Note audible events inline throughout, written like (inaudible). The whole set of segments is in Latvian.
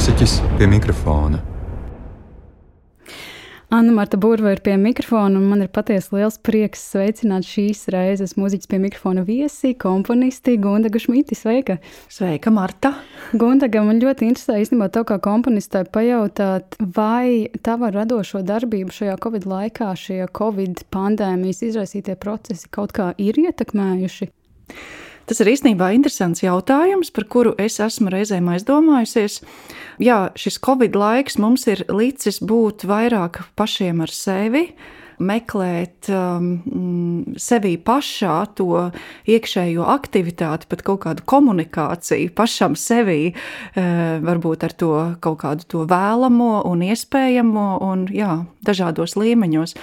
mūziķis pie mikrofona. Anna Marta Burva ir pie mikrofona, un man ir patiesi liels prieks sveicināt šīs reizes mūziķis pie mikrofona viesi, komponisti Gundaga Šmiti. Sveika! Sveika, Marta! Gundaga, man ļoti interesē īstenībā tev kā komponistai pajautāt, vai tava radošo darbību šajā Covid laikā, šie Covid pandēmijas izraisītie procesi kaut kā ir ietekmējuši? Tas ir īstenībā interesants jautājums, par kuru es esmu reizēm aizdomājusies. Jā, šis Covid laiks mums ir licis būt vairāk pašiem ar sevi, meklēt um, mm, sevī pašā to iekšējo aktivitāti, pat kaut kādu komunikāciju pašam sevī, uh, varbūt ar to kaut kādu to vēlamo un iespējamo, un jā, dažādos līmeņos.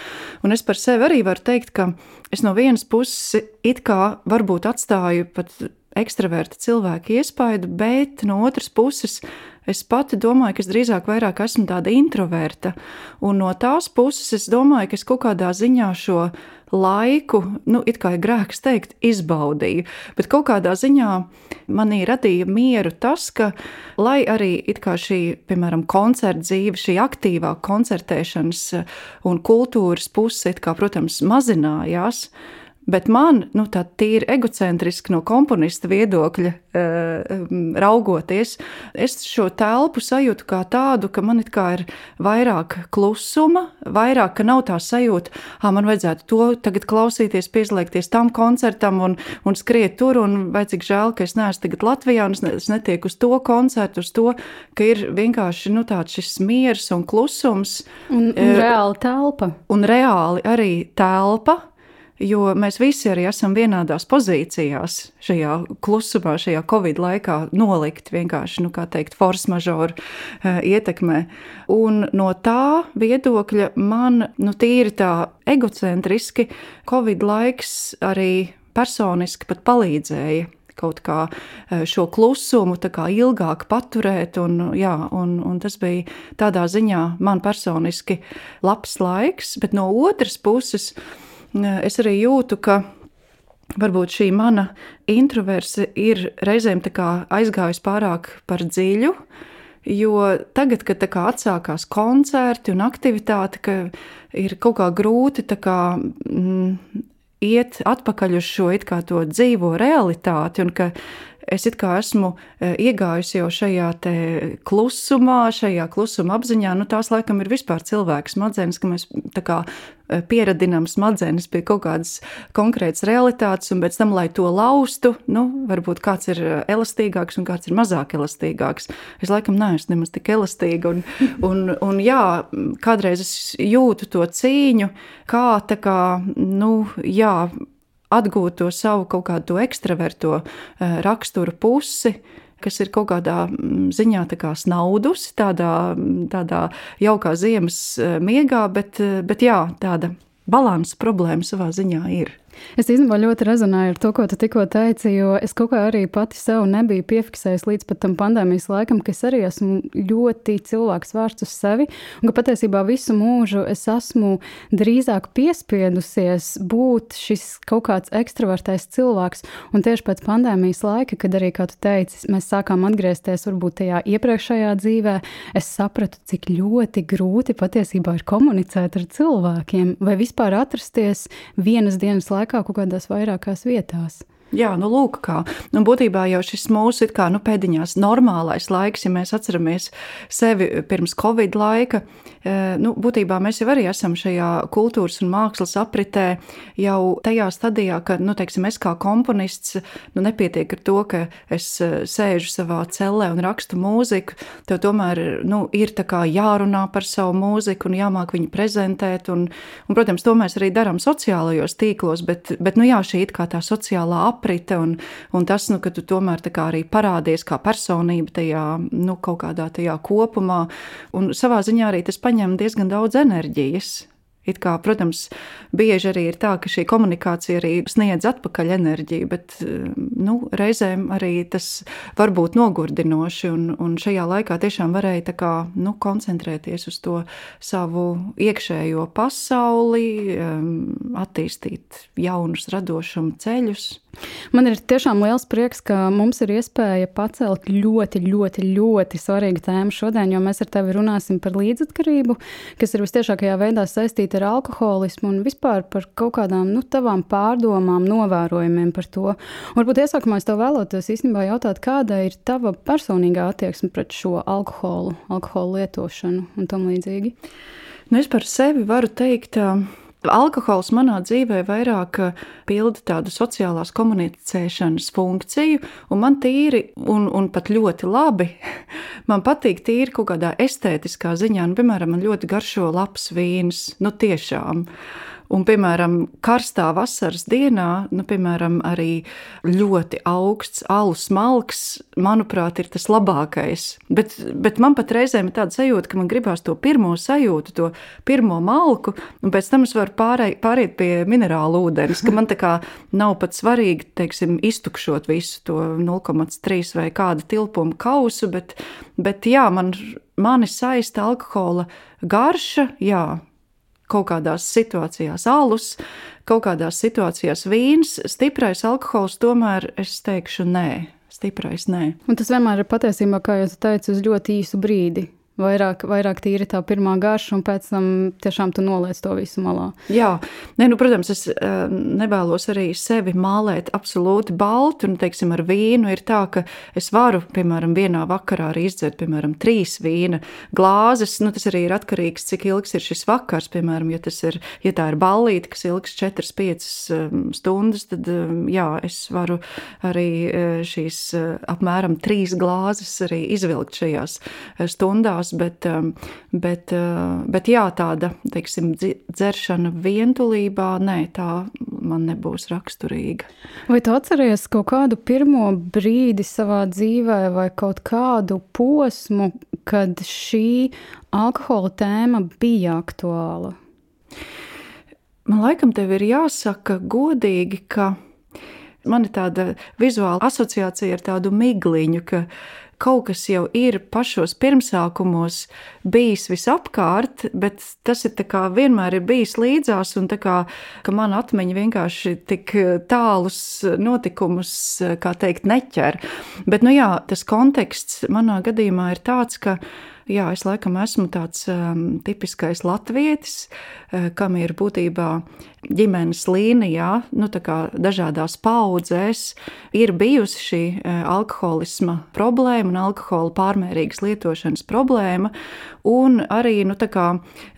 Un es par sevi arī varu teikt, ka es no vienas puses it kā varbūt atstāju pat ekstraverta cilvēka iespaidu, bet no otras puses Es pati domāju, ka es drīzāk vairāk esmu tāda introverta, un no tās puses es domāju, ka es kaut kādā ziņā šo laiku, nu, it kā ir grēks teikt, izbaudīju, bet kaut kādā ziņā manī radīja mieru tas, ka, lai arī šī, piemēram, koncerta dzīve, šī aktīvā koncertēšanas un kultūras puse, kā, protams, mazinājās, Bet man, nu, tā tīri egocentriski no komponista viedokļa uh, raugoties, es šo telpu sajūtu kā tādu, ka man ir vairāk klusuma, vairāk, ka nav tā sajūta, ka man vajadzētu to tagad klausīties, pieslēgties tam koncertam un, un skriet tur, un vai cik žēl, ka es neesmu tagad Latvijā un es, ne, es netieku uz to koncertu, uz to, ka ir vienkārši nu, tāds šis miers un klusums. Un, un reāli telpa. Un reāli arī telpa jo mēs visi arī esam vienādās pozīcijās šajā klusumā, šajā covid laikā nolikt vienkārši, nu, kā teikt, force majeure uh, ietekmē. Un no tā viedokļa man, nu, tīri tā egocentriski, covid laiks arī personiski pat palīdzēja kaut kā eh, šo klusumu ilgāk paturēt. Un, jā, un, un tas bija tādā ziņā man personiski labs laiks, bet no otras puses es arī jūtu, ka varbūt šī mana introverse ir reizēm aizgājusi pārāk par dziļu. Jo tagad, kad kā, atsākās koncerti un aktivitāte, ka ir kaut kā grūti kā, mm, iet atpakaļ uz šo dzīvo realitāti, un ka es esmu e, iegājusi jau šajā klusumā, šajā klusuma apziņā. Nu, tās laikam ir vispār cilvēka smadzenes, ka mēs kā, e, pieradinām smadzenes pie kaut kādas konkrētas realitātes, un pēc tam, lai to laustu, nu, varbūt kāds ir elastīgāks un kāds ir mazāk elastīgāks. Es laikam neesmu nemaz tik elastīga, un, (laughs) un, un jā, kādreiz es jūtu to cīņu, kā tā kā, nu, jā, atgūt to savu kaut kādu ekstraverto eh, raksturu pusi, kas ir kaut kādā mm, ziņā tā snaudusi, tādā, mm, tādā jaukā ziemas eh, miegā, bet, eh, bet jā, tāda balanss problēma savā ziņā ir. Es īstenībā ļoti rezonēju ar to, ko tu tikko teici, jo es kaut kā arī pati sev nebiju piefiksējis līdz pat tam pandēmijas laikam, ka es arī esmu ļoti cilvēks vērsts uz sevi, un ka patiesībā visu mūžu es esmu drīzāk piespiedusies būt šis kaut kāds ekstravertais cilvēks, un tieši pēc pandēmijas laika, kad arī, kā tu teici, mēs sākām atgriezties varbūt tajā iepriekšējā dzīvē, es sapratu, cik ļoti grūti patiesībā ir komunicēt ar cilvēkiem vai vispār atrasties vienas dienas laikā laikā kaut kādās vairākās vietās. Jā, nu, lūk, kā. Nu, būtībā jau šis mūsu kā, nu, pēdiņās normālais laiks, ja mēs atceramies sevi pirms Covid laika, e, nu, būtībā mēs jau arī esam šajā kultūras un mākslas apritē jau tajā stadijā, ka, nu, teiksim, es kā komponists, nu, nepietiek ar to, ka es e, sēžu savā cellē un rakstu mūziku, tev tomēr, nu, ir tā kā jārunā par savu mūziku un jāmāk viņu prezentēt, un, un protams, to mēs arī darām sociālajos tīklos, bet, bet nu, jā, šī ir kā tā sociālā apritē, aprite un, un tas, nu, ka tu tomēr arī parādies kā personība tajā nu, kaut kādā tajā kopumā. Un savā ziņā arī tas paņem diezgan daudz enerģijas. It kā, protams, bieži arī ir tā, ka šī komunikācija arī sniedz atpakaļ enerģiju, bet nu, reizēm arī tas var būt nogurdinoši. Un, un šajā laikā tiešām varēja kā, nu, koncentrēties uz to savu iekšējo pasauli, attīstīt jaunus radošumu ceļus. Man ir tiešām liels prieks, ka mums ir iespēja pacelt ļoti, ļoti, ļoti svarīgu tēmu šodien, jo mēs ar tevi runāsim par līdzatkarību, kas ir vistiešākajā veidā saistīta ar alkoholismu un vispār par kaut kādām nu, tavām pārdomām, novērojumiem par to. Varbūt iesākumā es tev vēlotos īstenībā jautāt, kāda ir tava personīgā attieksme pret šo alkoholu, alkoholu lietošanu un tam līdzīgi. Nu, es par sevi varu teikt, Alkohols manā dzīvē vairāk pilda tādu sociālās komunicēšanas funkciju, un man tīri, un, un pat ļoti labi, (laughs) man patīk tīri kaut kādā estētiskā ziņā. Nu, piemēram, man ļoti garšo labs vīns, nu tiešām. Un, piemēram, karstā vasaras dienā, nu, piemēram, arī ļoti augsts alus malks, manuprāt, ir tas labākais. Bet, bet man pat reizēm ir tāda sajūta, ka man gribās to pirmo sajūtu, to pirmo malku, un pēc tam es varu pārēj, pāriet pie minerālu ūdens, ka man tā kā nav pat svarīgi, teiksim, iztukšot visu to 0,3 vai kādu tilpumu kausu, bet, bet jā, man, mani saista alkohola garša, jā, kaut kādās situācijās alus, kaut kādās situācijās vīns, stiprais alkohols, tomēr es teikšu nē. Stiprais nē. Un tas vienmēr ir patiesībā, kā jau teicu, uz ļoti īsu brīdi vairāk, vairāk tīri tā pirmā garša, un pēc tam tiešām tu noliec to visu malā. Jā, ne, nu, protams, es uh, nevēlos arī sevi mālēt absolūti baltu, un, teiksim, ar vīnu. Ir tā, ka es varu, piemēram, vienā vakarā arī izdzert, piemēram, trīs vīna glāzes, nu, tas arī ir atkarīgs, cik ilgs ir šis vakars, piemēram, ja tas ir, ja tā ir ballīte, kas ilgs 4-5 um, stundas, tad, um, jā, es varu arī uh, šīs uh, apmēram trīs glāzes arī izvilkt šajās stundās, mājās, bet, um, bet, uh, bet jā, tāda, teiksim, dzeršana vientulībā, nē, tā man nebūs raksturīga. Vai tu atceries kaut kādu pirmo brīdi savā dzīvē vai kaut kādu posmu, kad šī alkohola tēma bija aktuāla? Man laikam tev ir jāsaka godīgi, ka man ir tāda vizuāla asociācija ar tādu migliņu, ka kaut kas jau ir pašos pirmsākumos bijis visapkārt, bet tas ir vienmēr ir bijis līdzās, un kā, ka man atmiņa vienkārši tik tālus notikumus, kā teikt, neķer. Bet, nu jā, tas konteksts manā gadījumā ir tāds, ka jā, es laikam esmu tāds um, tipiskais latvietis, uh, kam ir būtībā ģimenes līnijā, nu, dažādās paudzēs, ir bijusi šī uh, alkoholisma problēma un alkohola pārmērīgas lietošanas problēma. Un arī nu, kā,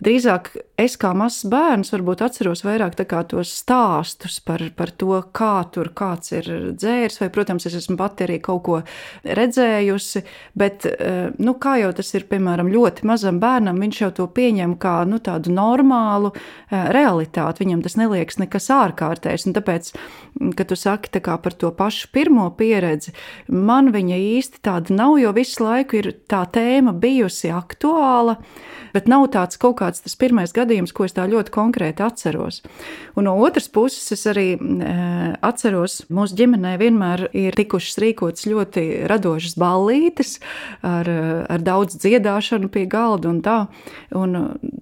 drīzāk es kā mazs bērns varbūt atceros vairāk tos stāstus par, par to, kā tur kāds ir dzēris, vai, protams, es esmu pati arī kaut ko redzējusi, bet, uh, nu, kā jau tas ir, piemēram, ļoti mazam bērnam, viņš jau to pieņem kā nu, tādu normālu uh, realitāti. Viņam tas neliekas nekas ārkārtējs. Un tāpēc, kad tu saki par to pašu pirmo pieredzi, man viņa īsti tāda nav, jo visu laiku ir tā tēma bijusi aktuāla. Bet nav tāds kaut kāds tas pirmais gadījums, ko es tā ļoti konkrēti atceros. Un no otras puses, es arī e, atceros, mūsu ģimenē vienmēr ir tikušas rīkotas ļoti radošas ballītes ar, ar daudz dziedāšanu pie galda un tā. Un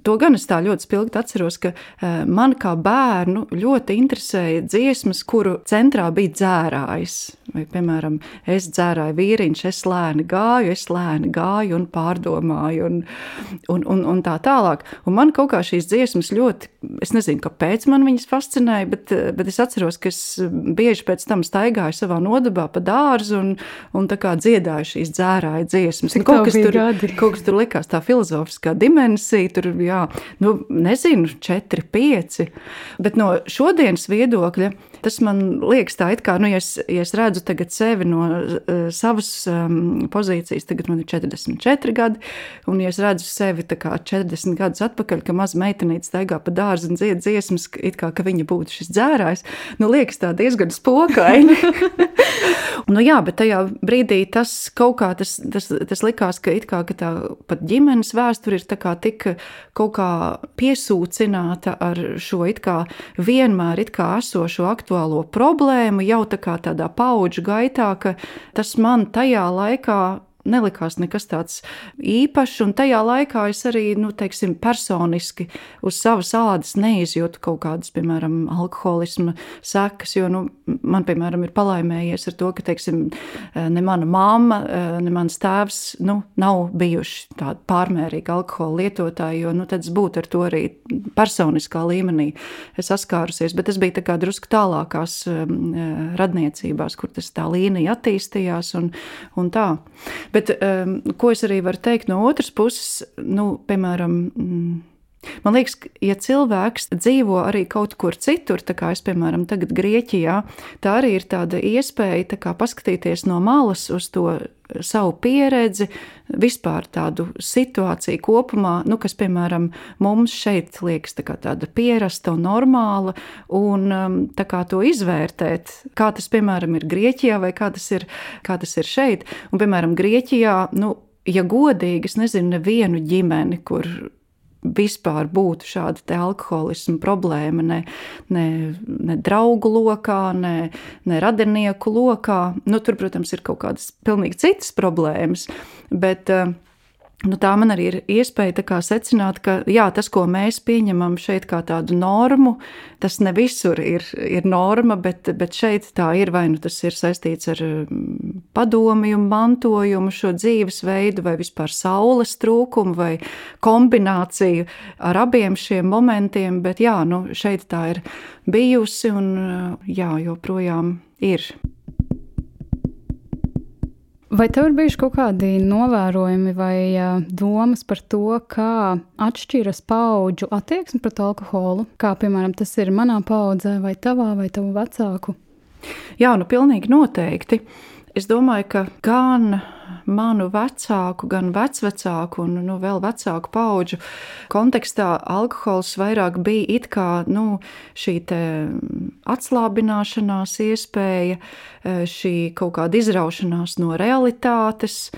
to gan es tā ļoti spilgti atceros, ka uh, man kā bērnu ļoti interesēja dziesmas, kuru centrā bija dzērājs. Vai, piemēram, es dzērāju vīriņš, es lēni gāju, es lēni gāju un pārdomāju, un, un, un, un tā tālāk. Un man kaut kā šīs dziesmas ļoti, es nezinu, kāpēc man viņas fascinēja, bet, bet es atceros, ka es bieži pēc tam staigāju savā nodabā pa dārzu un, un tā kā dziedāju šīs dzērāju dziesmas. Nu, kaut, kas tur, gadi? (laughs) kaut kas tur likās tā filozofiskā dimensija, tur, jā, nu, nezinu, četri, pieci. Bet no šodienas viedokļa tas man liekas tā, it kā, nu, ja es, ja es redzu tagad sevi no uh, savas um, pozīcijas, tagad man ir 44 gadi, un ja es redzu sevi 40 gadus atpakaļ, ka maza meitenīte staigā pa dārzu un dzied dziesmas, it kā ka viņa būtu šis dzērājs, nu liekas tā diezgan spokaini. (laughs) nu jā, bet tajā brīdī tas kaut kā, tas, tas, tas likās, ka kā ka tā pat ģimenes vēsture ir tā kā tik kaut kā piesūcināta ar šo it kā vienmēr it kā esošo aktuālo problēmu, jau tā kā tādā paudžu gaitā, ka tas man tajā laikā nelikās nekas tāds īpašs. Un tajā laikā es arī, nu, teiksim, personiski uz savas ādas neizjūtu kaut kādas, piemēram, alkoholisma sekas. Jo nu, man, piemēram, ir palaimējies ar to, ka, teiksim, ne mana mamma, ne mans tēvs nu, nav bijuši tādi pārmērīgi alkohola lietotāji, jo nu, tad es būtu ar to arī personiskā līmenī saskārusies. Bet tas bija tā kā drusku tālākās radniecībās, kur tas tā līnija attīstījās un, un tā. Bet um, ko es arī varu teikt no otras puses, nu, piemēram, mm, Man liekas, ja cilvēks dzīvo arī kaut kur citur, tā kā es, piemēram, tagad Grieķijā, tā arī ir tāda iespēja tā kā paskatīties no malas uz to savu pieredzi, vispār tādu situāciju kopumā, nu, kas, piemēram, mums šeit liekas tā tāda pierasta un normāla, un um, tā kā to izvērtēt, kā tas, piemēram, ir Grieķijā vai kā tas ir, kā tas ir šeit. Un, piemēram, Grieķijā, nu, ja godīgi, es nezinu nevienu ģimeni, kur vispār būtu šāda alkoholisma problēma ne, ne, ne draugu lokā, ne, ne radinieku lokā. Nu, tur, protams, ir kaut kādas pilnīgi citas problēmas, bet uh, Nu, tā man arī ir iespēja secināt, ka jā, tas, ko mēs pieņemam šeit kā tādu normu, tas ne visur ir, ir norma, bet, bet šeit tā ir. Vai nu tas ir saistīts ar mm, padomju, mantojumu, šo dzīvesveidu, vai vispār saules trūkumu, vai kombināciju ar abiem šiem momentiem. Bet jā, nu, šeit tā ir bijusi un jā, joprojām ir. Vai tev ir bijuši kaut kādi novērojumi vai domas par to, kā atšķiras paudžu attieksme pret alkoholu? Kā piemēram tas ir manā paudzē, vai tavā, vai tavu vecāku? Jā, nu pilnīgi noteikti. Es domāju, ka gan manu vecāku, gan vecvecāku un nu, vēl vecāku pauģu kontekstā alkohols vairāk bija it kā nu, šī atslābināšanās iespēja, e, šī kaut kāda izraušanās no realitātes,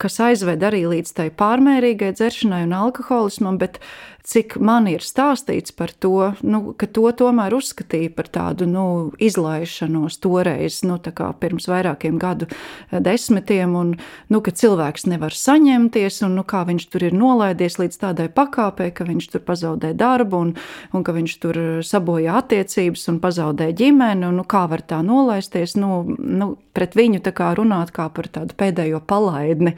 kas aizved arī līdz tai pārmērīgai dzeršanai un alkoholismam, bet cik man ir stāstīts par to, nu, ka to tomēr uzskatīja par tādu nu, izlaišanos toreiz, nu, pirms vairākiem gadu eh, desmitiem, un nu, ka cilvēks nevar saņemties, un nu, kā viņš tur ir nolaidies līdz tādai pakāpei, ka viņš tur pazaudē darbu, un, un ka viņš tur sabojā attiecības un pazaudē ģimeni, un nu, kā var tā nolaisties, nu, nu, pret viņu tā kā runāt kā par tādu pēdējo palaidni,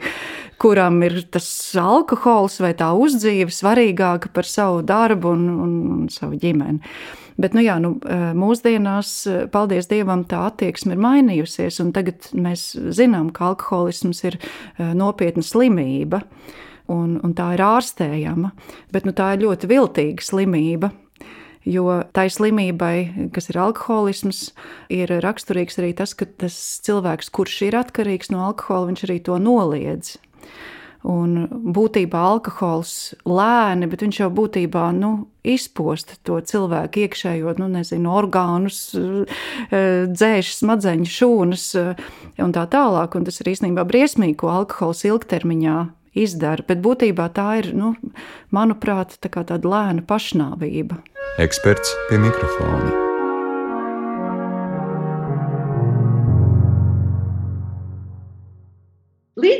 kuram ir tas alkohols vai tā uzdzīve svarīgāka par savu darbu un, un, un savu ģimeni. Bet, nu jā, nu, eh, mūsdienās, eh, paldies Dievam, tā attieksme ir mainījusies, un tagad mēs zinām, ka alkoholisms ir eh, nopietna slimība, un, un tā ir ārstējama, bet nu, tā ir ļoti viltīga slimība. Jo tai slimībai, kas ir alkoholisms, ir raksturīgs arī tas, ka tas cilvēks, kurš ir atkarīgs no alkohola, viņš arī to noliedz. Un būtībā alkohols lēni, bet viņš jau būtībā nu, izpost to cilvēku iekšējo, nu, nezinu, orgānus, eh, dzēš, smadzeņu šūnas eh, un tā tālāk. Un tas ir īstenībā briesmīgi, ko alkohols ilgtermiņā izdara. Bet būtībā tā ir, nu, manuprāt, tā tāda lēna pašnāvība. Eksperts pie mikrofona.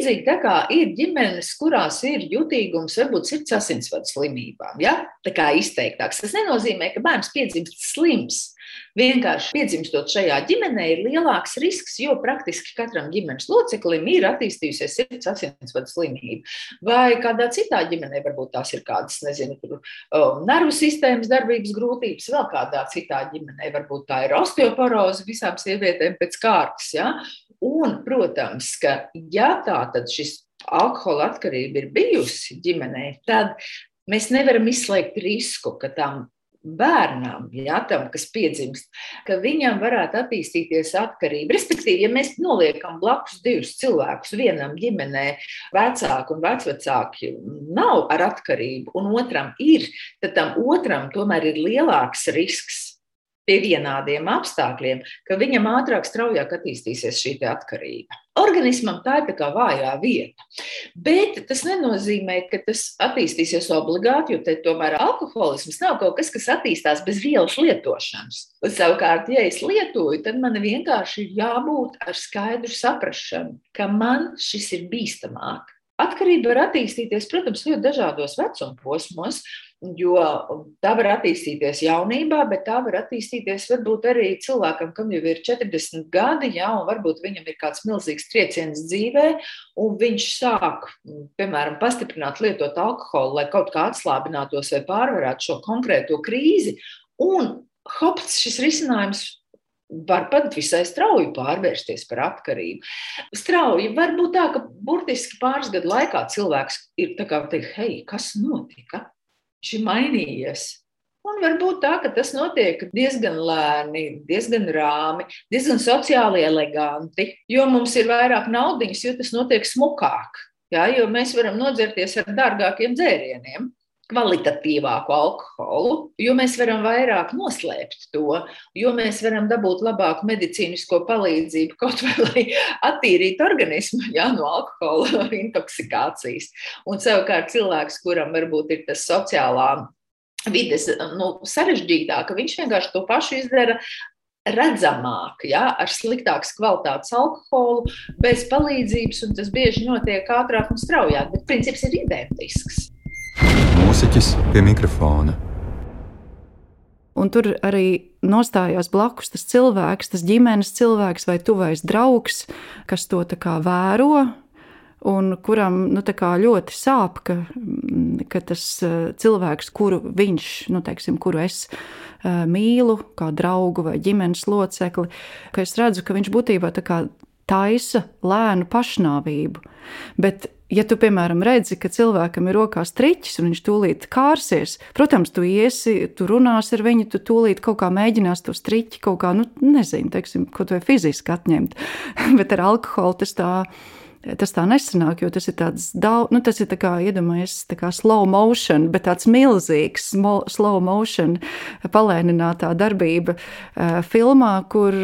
Līdzīgi tā kā ir ģimenes, kurās ir jutīgums, varbūt sirds asinsvadu slimībām, ja? tā kā izteiktāks. Tas nenozīmē, ka bērns piedzimst slims. Vienkārši piedzimstot šajā ģimenē, ir lielāks risks, jo praktiski katram ģimenes loceklim ir attīstījusies sirds asinsvadu slimība. Vai kādā citā ģimenē, varbūt tās ir kādas, nezinu, tur, um, nervu sistēmas darbības grūtības, vēl kādā citā ģimenē, varbūt tā ir osteoporoze visām sievietēm pēc kārtas. Ja? Un, protams, ka ja tā tad šis alkohola atkarība ir bijusi ģimenē, tad mēs nevaram izslēgt risku, ka tam bērnam, ja, tam, kas piedzimst, ka viņam varētu attīstīties atkarība. Respektīvi, ja mēs noliekam blakus divus cilvēkus, vienam ģimenē vecāki un vecvecāki nav ar atkarību, un otram ir, tad tam otram tomēr ir lielāks risks pie vienādiem apstākļiem, ka viņam ātrāk, straujāk attīstīsies šī atkarība. Organismam tā ir tā kā vājā vieta. Bet tas nenozīmē, ka tas attīstīsies obligāti, jo te tomēr alkoholisms nav kaut kas, kas attīstās bez vielas lietošanas. Un, savukārt, ja es lietoju, tad man vienkārši ir jābūt ar skaidru saprāšanu, ka man šis ir bīstamāk. Atkarība var attīstīties, protams, ļoti dažādos vecuma posmos, jo tā var attīstīties jaunībā, bet tā var attīstīties varbūt arī cilvēkam, kam jau ir 40 gadi, ja, un varbūt viņam ir kāds milzīgs trieciens dzīvē, un viņš sāk, piemēram, pastiprināt lietot alkoholu, lai kaut kā atslābinātos vai pārvarētu šo konkrēto krīzi. Un hops, šis risinājums var pat visai strauji pārvērsties par atkarību. Strauji var būt tā, ka burtiski pāris gadu laikā cilvēks ir tā kā teikt, hei, kas notika? Viņš ir mainījies. Un varbūt tā, ka tas notiek diezgan lēni, diezgan rāmi, diezgan sociāli eleganti, jo mums ir vairāk naudas, jo tas notiek smukāk. Jā, jo mēs varam nodzerties ar dārgākiem dzērieniem kvalitatīvāku alkoholu, jo mēs varam vairāk noslēpt to, jo mēs varam dabūt labāku medicīnisko palīdzību, kaut vai lai attīrītu organismu jā, no alkohola (laughs) intoksikācijas. Un savukārt cilvēks, kuram varbūt ir tas sociālā vides nu, sarežģītāka, viņš vienkārši to pašu izdara redzamāk, ja, ar sliktākas kvalitātes alkoholu, bez palīdzības, un tas bieži notiek ātrāk un straujāk, bet princips ir identisks mūziķis pie mikrofona. Un tur arī nostājās blakus tas cilvēks, tas ģimenes cilvēks vai tuvais draugs, kas to vēro. Un kuram nu, ļoti sāp, ka, ka tas eh, cilvēks, kuru viņš, nu, teiksim, kuru es uh, mīlu, kā draugu vai ģimenes locekli, ka es redzu, ka viņš būtībā taisa lēnu pašnāvību. Bet ja tu, piemēram, redzi, ka cilvēkam ir rokās triķis un viņš tūlīt kārsies, protams, tu iesi, tu runāsi ar viņu, tu tūlīt kaut kā mēģinās to striķi kaut kā, nu, nezinu, teiksim, ko tu vai fiziski atņemt. (laughs) Bet ar alkoholu tas tā tas tā nesanāk, jo tas ir tāds daudz, nu, tas ir tā kā iedomājies, tā kā slow motion, bet tāds milzīgs slow motion palēninātā darbība uh, filmā, kur,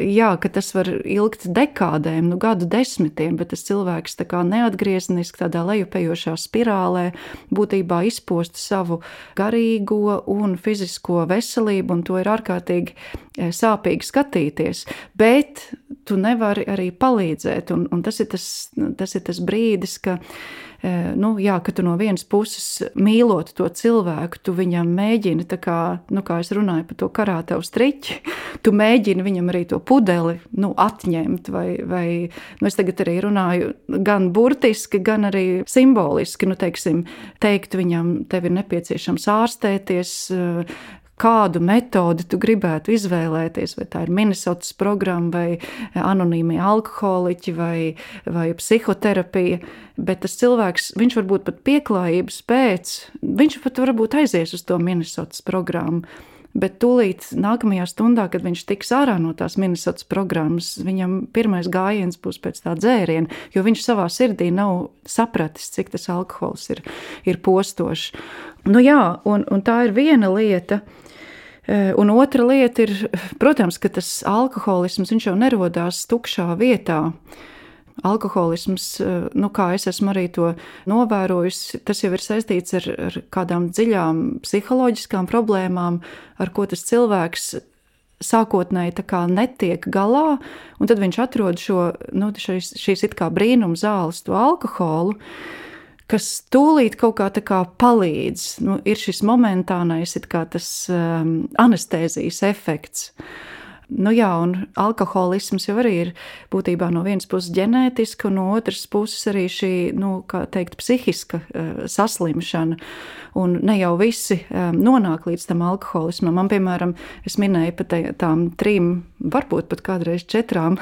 jā, ka tas var ilgt dekādēm, nu, gadu desmitiem, bet tas cilvēks tā kā neatgriezeniski tādā lejupējošā spirālē būtībā izpost savu garīgo un fizisko veselību, un to ir ārkārtīgi sāpīgi skatīties. Bet tu nevari arī palīdzēt, un, un tas ir tas tas, ir tas brīdis, ka, e, nu, jā, ka tu no vienas puses mīlot to cilvēku, tu viņam mēģini, kā, nu, kā es runāju par to karātevu striķi, (laughs) tu mēģini viņam arī to pudeli nu, atņemt, vai, vai nu, es tagad arī runāju gan burtiski, gan arī simboliski, nu, teiksim, teikt viņam, tev ir nepieciešams ārstēties, kādu metodi tu gribētu izvēlēties, vai tā ir Minnesotas programma, vai anonīmie alkoholiķi, vai, vai psihoterapija. Bet tas cilvēks, viņš varbūt pat pieklājības pēc, viņš pat varbūt aizies uz to Minnesotas programmu. Bet tūlīt nākamajā stundā, kad viņš tiks ārā no tās Minnesotas programmas, viņam pirmais gājiens būs pēc tā dzēriena, jo viņš savā sirdī nav sapratis, cik tas alkohols ir, ir postošs. Nu jā, un, un tā ir viena lieta. Eh, un otra lieta ir, protams, ka tas alkoholisms jau nerodās tukšā vietā. Alkoholisms, eh, nu, kā es esmu arī to novērojusi, tas jau ir saistīts ar, ar kādām dziļām psiholoģiskām problēmām, ar ko tas cilvēks sākotnēji netiek galā, un tad viņš atrod šo, nu, šīs, šīs it kā brīnuma zāles, to alkoholu kas tūlīt kaut kā, kā palīdz. Nu, ir šis momentānais, kā tas um, anestēzijas efekts. Nu jā, un alkoholisms jau arī ir būtībā no vienas puses ģenētiska, no otras puses arī šī, nu, kā teikt, psihiska uh, saslimšana. Un ne jau visi um, nonāk līdz tam alkoholismam. Man, piemēram, es minēju par tām trim, varbūt pat kādreiz četrām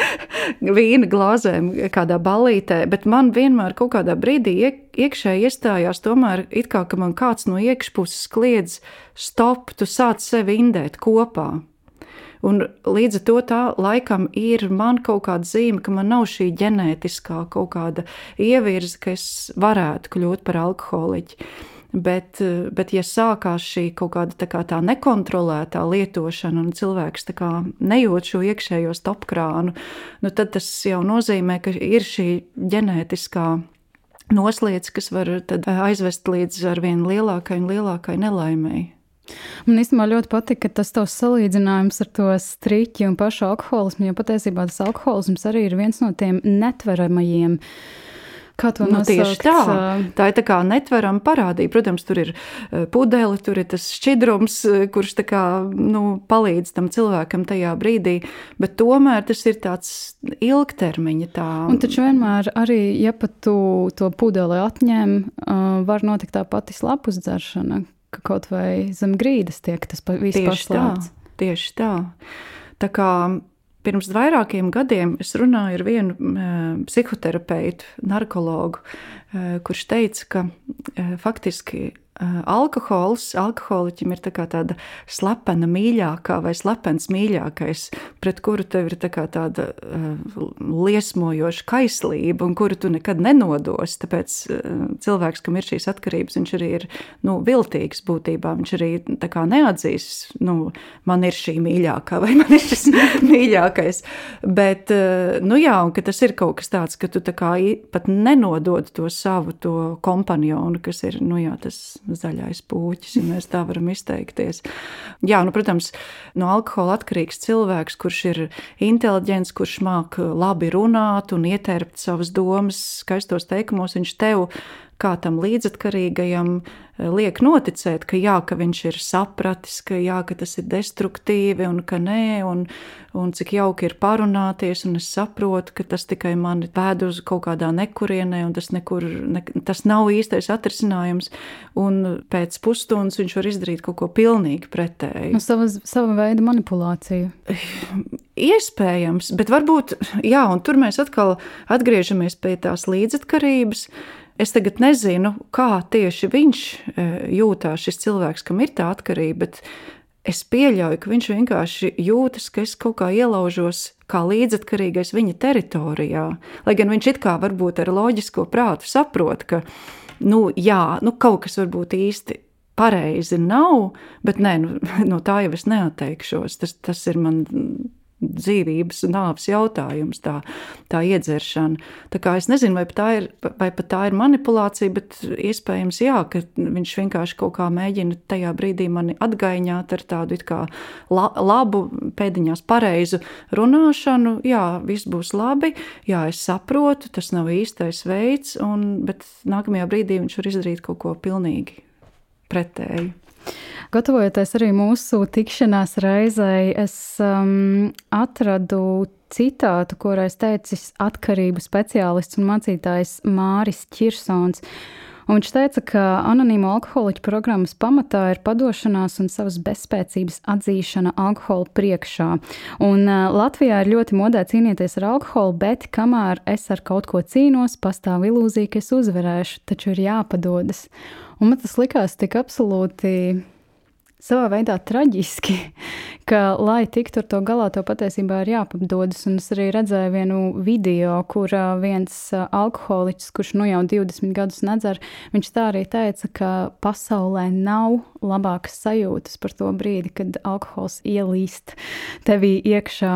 (laughs) vīna glāzēm kādā ballītē, bet man vienmēr kaut kādā brīdī iek, iekšēji iestājās tomēr it kā, ka man kāds no iekšpuses kliedz stop, tu sāc sevi indēt kopā. Un līdz ar to tā laikam ir man kaut kāda zīme, ka man nav šī ģenētiskā kaut kāda ievirze, ka es varētu kļūt par alkoholiķu. Bet, bet, ja sākās šī kaut kāda tā, kā tā nekontrolētā lietošana, un cilvēks nejūt šo iekšējo stopkrānu, nu tad tas jau nozīmē, ka ir šī ģenētiskā noslēdz, kas var aizvest līdz ar vien lielākai un lielākai nelaimēji. Man īstenībā ļoti patīk, ka tas tavs salīdzinājums ar to striķi un pašu alkoholismu, jo patiesībā tas alkoholisms arī ir viens no tiem netveramajiem Kā to nu, tieši tā? Tā ir tā kā netverama parādība. Protams, tur ir pudele, tur ir tas šķidrums, kurš kā, nu, palīdz tam cilvēkam tajā brīdī, bet tomēr tas ir tāds ilgtermiņa. Tā... Un taču vienmēr arī, ja pat tu to pudeli atņem, var notikt tā pati slapus dzeršana, ka kaut vai zem grīdas tiek tas viss paslēpts. Tā, tieši tā. Tā kā Pirms vairākiem gadiem es runāju ar vienu psihoterapeitu, narkologu, kurš teica, ka faktiski alkohols, alkoholiķim ir tā tāda slepena mīļākā vai slepens mīļākais, pret kuru tev ir tā tāda uh, liesmojoša kaislība un kuru tu nekad nenodos. Tāpēc uh, cilvēks, kam ir šīs atkarības, viņš arī ir nu, viltīgs būtībā. Viņš arī neatzīs, nu, man ir šī mīļākā vai man ir šis (laughs) mīļākais. Bet, uh, nu jā, un ka tas ir kaut kas tāds, ka tu tā kā pat nenodod to savu to kompanionu, kas ir, nu jā, tas zaļais puķis, ja mēs tā varam izteikties. Jā, nu, protams, no alkohola atkarīgs cilvēks, kurš ir inteliģents, kurš māk labi runāt un ietērpt savas domas skaistos teikumos, viņš tev kā tam līdzatkarīgajam eh, liek noticēt, ka jā, ka viņš ir sapratis, ka jā, ka tas ir destruktīvi un ka nē, un, un cik jauki ir parunāties, un es saprotu, ka tas tikai mani pēd uz kaut kādā nekurienē, un tas, nekur, ne, tas nav īstais atrisinājums, un pēc pusstundas viņš var izdarīt kaut ko pilnīgi pretēju. Nu, sava, sava veida manipulācija. Iespējams, bet varbūt, jā, un tur mēs atkal atgriežamies pie tās līdzatkarības, Es tagad nezinu, kā tieši viņš e, jūtās, šis cilvēks, kam ir tā atkarība, bet es pieļauju, ka viņš vienkārši jūtas, ka es kaut kā ielaužos kā līdzatkarīgais viņa teritorijā. Lai gan viņš it kā varbūt ar loģisko prātu saprot, ka nu, jā, nu, kaut kas varbūt īsti pareizi nav, bet nē, nu, (laughs) no tā jau es neatteikšos. Tas, tas ir man dzīvības nāves jautājums, tā, tā iedzeršana. Tā kā es nezinu, vai tā, ir, vai tā ir manipulācija, bet iespējams, jā, ka viņš vienkārši kaut kā mēģina tajā brīdī mani atgaiņāt ar tādu kā la, labu, pēdiņās pareizu runāšanu. Jā, viss būs labi, jā, es saprotu, tas nav īstais veids, un, bet nākamajā brīdī viņš var izdarīt kaut ko pilnīgi pretēju. Gatavojoties arī mūsu tikšanās reizei, es um, atradu citātu, ko reiz teicis atkarību speciālists un mācītājs Māris Čirsons. Un viņš teica, ka anonīmo alkoholiķu programmas pamatā ir padošanās un savas bezspēcības atzīšana alkohola priekšā. Un uh, Latvijā ir ļoti modē cīnīties ar alkoholu, bet kamēr es ar kaut ko cīnos, pastāv ilūzija, ka es uzvarēšu, taču ir jāpadodas. Un man tas likās tik absolūti savā veidā traģiski, (laughs) ka, lai tiktu ar to galā, to patiesībā ir jāpadodas. Un es arī redzēju vienu video, kur viens alkoholiķis, kurš nu jau 20 gadus nedzer, viņš tā arī teica, ka pasaulē nav labākas sajūtas par to brīdi, kad alkohols ielīst tevī iekšā.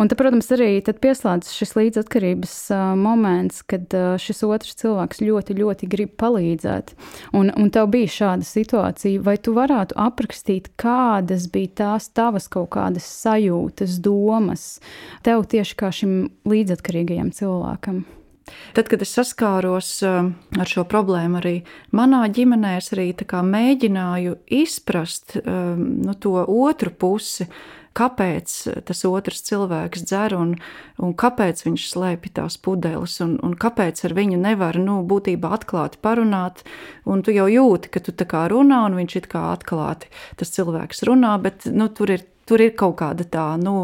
Un te, protams, arī pieslēdzas šis līdzatkarības uh, moments, kad uh, šis otrs cilvēks ļoti, ļoti grib palīdzēt. Un, un tev bija šāda situācija, vai tu varētu aprakstīt, kādas bija tās tavas kaut kādas sajūtas, domas tev tieši kā šim līdzatkarīgajam cilvēkam? Tad, kad es saskāros um, ar šo problēmu, arī manā ģimenē es arī mēģināju izprast um, nu, to otru pusi, kāpēc tas otrs cilvēks dzer un, un kāpēc viņš slēpj tās pudeles un, un kāpēc ar viņu nevar nu, būtībā atklāti parunāt. Un tu jau jūti, ka tu tā kā runā un viņš it kā atklāti tas cilvēks runā, bet nu, tur ir tur ir kaut kāda tā, nu,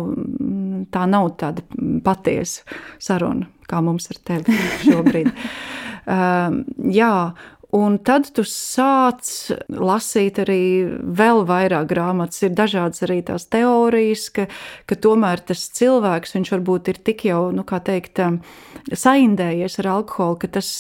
tā nav tāda patiesa saruna, kā mums ar tevi šobrīd. uh, (laughs) jā, Un tad tu sāc lasīt arī vēl vairāk grāmatas. Ir dažādas arī tās teorijas, ka, ka tomēr tas cilvēks, viņš varbūt ir tik jau, nu, kā teikt, um, saindējies ar alkoholu, ka tas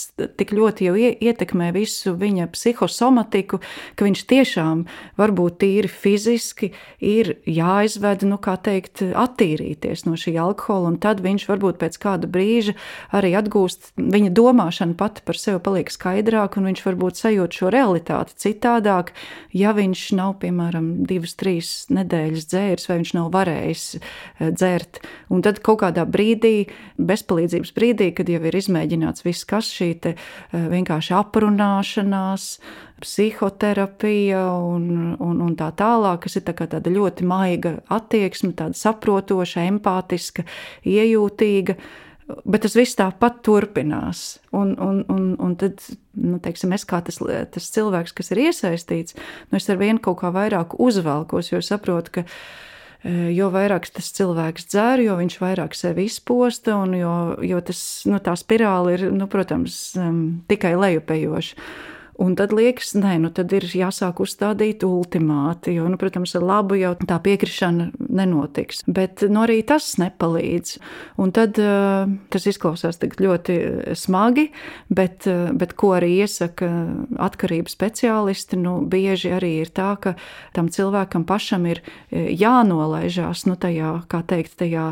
tik ļoti jau ietekmē visu viņa psihosomatiku, ka viņš tiešām varbūt tīri fiziski ir jāizved, nu, kā teikt, attīrīties no šī alkohola, un tad viņš varbūt pēc kāda brīža arī atgūst, viņa domāšana pati par sevi paliek skaidrāka, un viņš viņš varbūt sajūt šo realitāti citādāk, ja viņš nav, piemēram, divas, trīs nedēļas dzēris, vai viņš nav varējis eh, dzert. Un tad kaut kādā brīdī, bezpalīdzības brīdī, kad jau ir izmēģināts viss, kas šī eh, vienkārši aprunāšanās, psihoterapija un, un, un tā tālāk, kas ir tā tāda ļoti maiga attieksme, tāda saprotoša, empātiska, iejūtīga Bet tas viss tāpat turpinās. Un, un, un, un tad, nu, teiksim, es kā tas, tas cilvēks, kas ir iesaistīts, nu, es ar vienu kaut kā vairāk uzvelkos, jo saprotu, ka e, jo vairāk tas cilvēks dzer, jo viņš vairāk sevi izposta, un jo, jo tas, nu, tā spirāli ir, nu, protams, tikai lejupējoša. Un tad liekas, nē, nu tad ir jāsāk uzstādīt ultimāti, jo, nu, protams, ar labu jau tā piekrišana nenotiks. Bet nu, arī tas nepalīdz. Un tad uh, tas izklausās ļoti smagi, bet, uh, bet ko arī iesaka atkarības speciālisti, nu, bieži arī ir tā, ka tam cilvēkam pašam ir jānolaižās, nu, tajā, kā teikt, tajā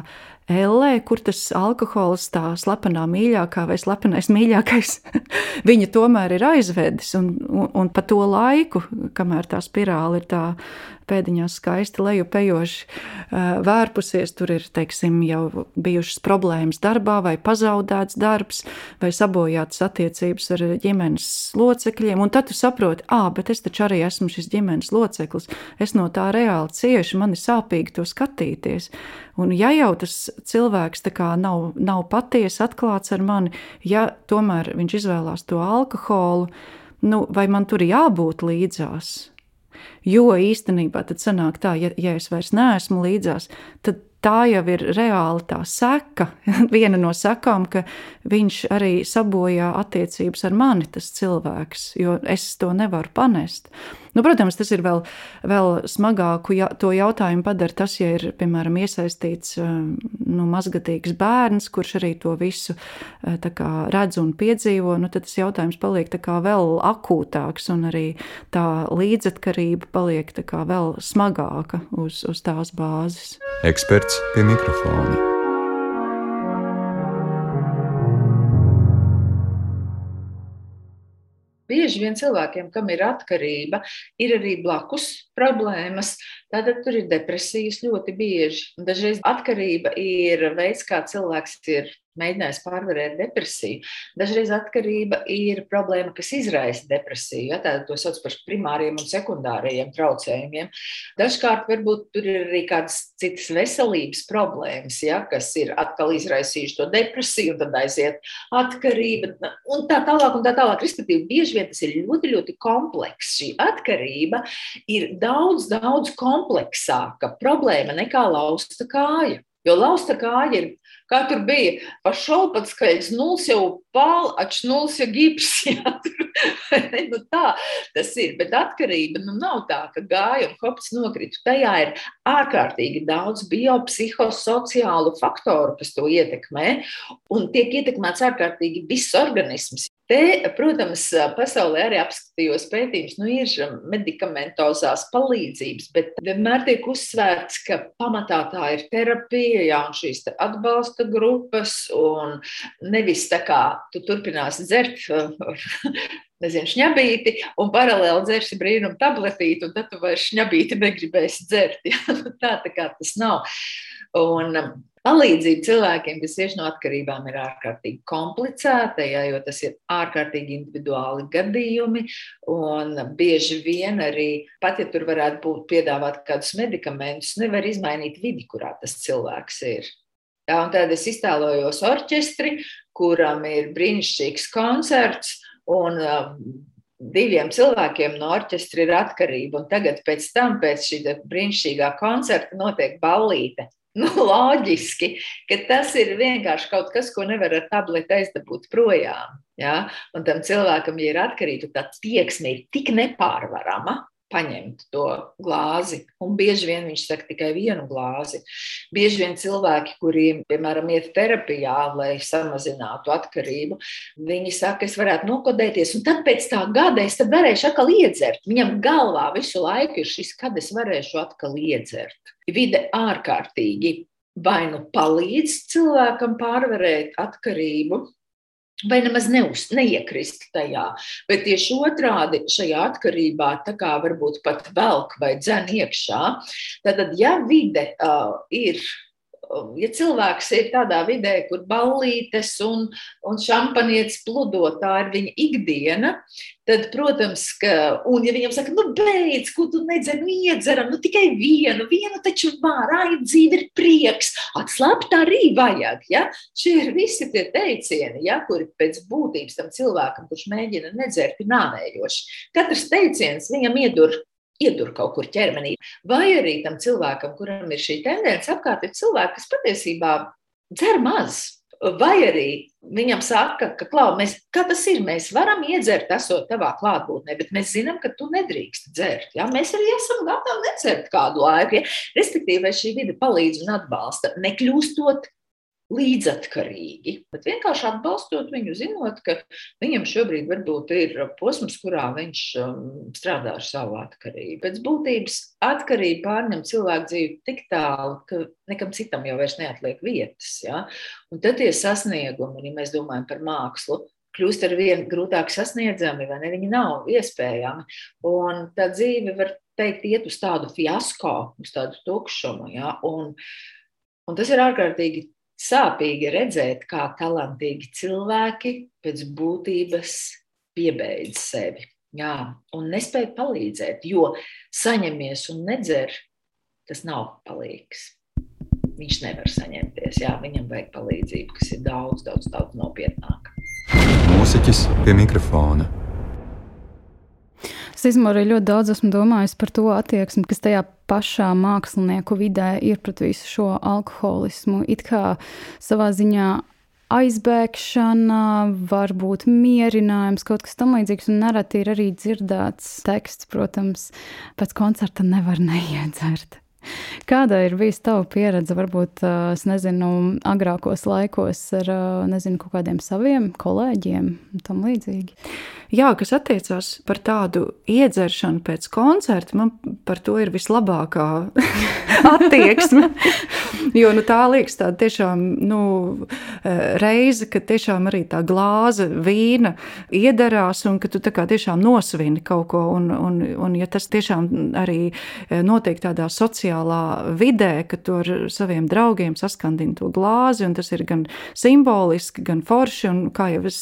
ellē, kur tas alkohols, tā slepenā mīļākā vai slepenais mīļākais, (laughs) viņa tomēr ir aizvedis. Un, un, un pa to laiku, kamēr tā spirāli ir tā pēdiņās skaisti lejupējoši vērpusies. Tur ir teiksim, jau bijušas problēmas darbā, vai pazaudēts darbs, vai sabojātas attiecības ar ģimenes locekļiem. Un tad tu saproti, ah, bet es taču arī esmu šis ģimenes loceklis. Es no tā reāli cieši, man ir sāpīgi to skatīties. Un ja jau tas cilvēks nav, nav patiesi atklāts ar mani, ja tomēr viņš izvēlās to alkoholu, nu, vai man tur jābūt līdzās? Jo īstenībā tad sanāk tā, ja, ja es vairs neesmu līdzās, tad tā jau ir reāli tā seka, (laughs) viena no sekām, ka viņš arī sabojā attiecības ar mani, tas cilvēks, jo es to nevaru panest. Nu, protams, tas ir vēl, vēl smagāku ja, to jautājumu padara tas, ja ir, piemēram, iesaistīts eh, nu, mazgatīgs bērns, kurš arī to visu eh, kā, redz un piedzīvo, nu, tad tas jautājums paliek vēl akūtāks un arī tā līdzatkarība paliek kā, vēl smagāka uz, uz tās bāzes. Eksperts pie mikrofona. Bieži vien cilvēkiem, kam ir atkarība, ir arī blakus problēmas. Tātad tur ir depresijas ļoti bieži. Dažreiz atkarība ir veids, kā cilvēks ir mēģinājis pārvarēt depresiju. Dažreiz atkarība ir problēma, kas izraisa depresiju. Ja, tā sauc par primāriem un sekundāriem traucējumiem. Dažkārt varbūt tur ir arī kādas citas veselības problēmas, ja, kas ir atkal izraisījuši to depresiju, un tad aiziet atkarība un tā tālāk. Un tā tālāk. Respektīvi, bieži vien tas ir ļoti, ļoti komplekss. Šī atkarība ir daudz, daudz kompleksāka problēma nekā lausta kāja. Jo lausta kāja ir, kā tur bija, pašau pat skaļs, nulis jau pāli, ač nulis jau gips. (laughs) Jā, nu tā tas ir, bet atkarība nu, nav tā, ka gāja un hops nokrita. Tajā ir ārkārtīgi daudz biopsihosociālu faktoru, kas to ietekmē, un tiek ietekmēts ārkārtīgi viss organisms. Te, protams, pasaulē arī apskatījos pētījumus, nu ir medikamentozās palīdzības, bet vienmēr tiek uzsvērts, ka pamatā tā ir terapija, jā, un šīs atbalsta grupas, un nevis tā kā tu turpināsi dzert nezinu, šņabīti, un paralēli dzersi brīnumu tabletīti, un tad tu vairs šņabīti negribēsi dzert. (laughs) Ja? tā, tā kā tas nav. Un, Palīdzība cilvēkiem, kas cieši no atkarībām, ir ārkārtīgi komplicēta, ja, jo tas ir ārkārtīgi individuāli gadījumi. Bieži vien arī, pat ja tur varētu būt piedāvāt kādus medikamentus, nevar izmainīt vidi, kurā tas cilvēks ir. Ja, tad es iztēlojos orķestri, kuram ir brīnišķīgs koncerts. Un, diviem cilvēkiem no orķestra ir atkarība. Un tagad, pēc tam, pēc šī brīnišķīgā koncerta, notiek ballīte. (laughs) nu, loģiski, ka tas ir vienkārši kaut kas, ko nevar ar tableti aizdabūt projām. Ja? Un tam cilvēkam, ja ir atkarība, tā tieksme ir tik nepārvarama, paņemt to glāzi. Un bieži vien viņš saka tikai vienu glāzi. Bieži vien cilvēki, kuriem, piemēram, iet terapijā, lai samazinātu atkarību, viņi saka, es varētu nokodēties, un tad pēc tā gada es varēšu atkal iedzert. Viņam galvā visu laiku ir šis, kad es varēšu atkal iedzert. Vide ārkārtīgi vai nu palīdz cilvēkam pārvarēt atkarību, vai nemaz neuz, neiekrist tajā. Bet tieši otrādi šajā atkarībā tā kā varbūt pat velk vai dzen iekšā. Tad, ja vide uh, ir ja cilvēks ir tādā vidē, kur ballītes un, un šampanietis pludo, tā ir viņa ikdiena, tad, protams, ka, un ja viņam saka, nu, beidz, ko tu nedzer, nu, iedzeram, nu, tikai vienu, vienu taču var, ai, dzīve ir prieks, atslāpt arī vajag, ja? Šie ir visi tie teicieni, ja, kuri pēc būtības tam cilvēkam, kurš mēģina nedzert, ir nāvējoši. Katrs teiciens viņam iedur iedur kaut kur ķermenī. Vai arī tam cilvēkam, kuram ir šī tendence, apkārt ir cilvēki, kas patiesībā dzer maz. Vai arī viņam saka, ka, klau, mēs, kā tas ir, mēs varam iedzert, esot tavā klātbūtnē, bet mēs zinām, ka tu nedrīkst dzert. Ja? Mēs arī esam gatavi nedzert kādu laiku. Ja? Respektīvi, šī vide palīdz un atbalsta, nekļūstot līdzatkarīgi, bet vienkārši atbalstot viņu, zinot, ka viņam šobrīd varbūt ir posms, kurā viņš um, strādā ar savu atkarību. Pēc būtības atkarība pārņem cilvēku dzīvi tik tālu, ka nekam citam jau vairs neatliek vietas. Ja? Un tad tie sasniegumi, ja mēs domājam par mākslu, kļūst ar vien grūtāk sasniedzami, vai ne? Viņi nav iespējami. Un tā dzīve var teikt, iet uz tādu fiasko, uz tādu tukšumu. Ja? Un, un tas ir ārkārtīgi sāpīgi redzēt, kā talantīgi cilvēki pēc būtības piebeidz sevi. Jā, un nespēja palīdzēt, jo saņemies un nedzer, tas nav palīgs. Viņš nevar saņemties, jā, viņam vajag palīdzību, kas ir daudz, daudz, daudz nopietnāka. Mūziķis pie mikrofona. Īstenībā arī ļoti daudz esmu domājis par to attieksmi, kas tajā pašā mākslinieku vidē ir pret visu šo alkoholismu. It kā savā ziņā aizbēgšana, varbūt mierinājums, kaut kas tamlīdzīgs, un nereti ir arī dzirdēts teksts, protams, pēc koncerta nevar neiedzert. Kāda ir bijusi tava pieredze, varbūt, es nezinu, agrākos laikos ar, nezinu, kaut kādiem saviem kolēģiem un tam līdzīgi? Jā, kas attiecās par tādu iedzeršanu pēc koncerta, man par to ir vislabākā (laughs) attieksme. jo nu, tā liekas tāda tiešām nu, reize, kad tiešām arī tā glāze vīna iedarās un ka tu tā kā tiešām nosvini kaut ko. Un, un, un ja tas tiešām arī notiek tādā sociālā vidē, ka tu ar saviem draugiem saskandini to glāzi, un tas ir gan simboliski, gan forši, un kā jau es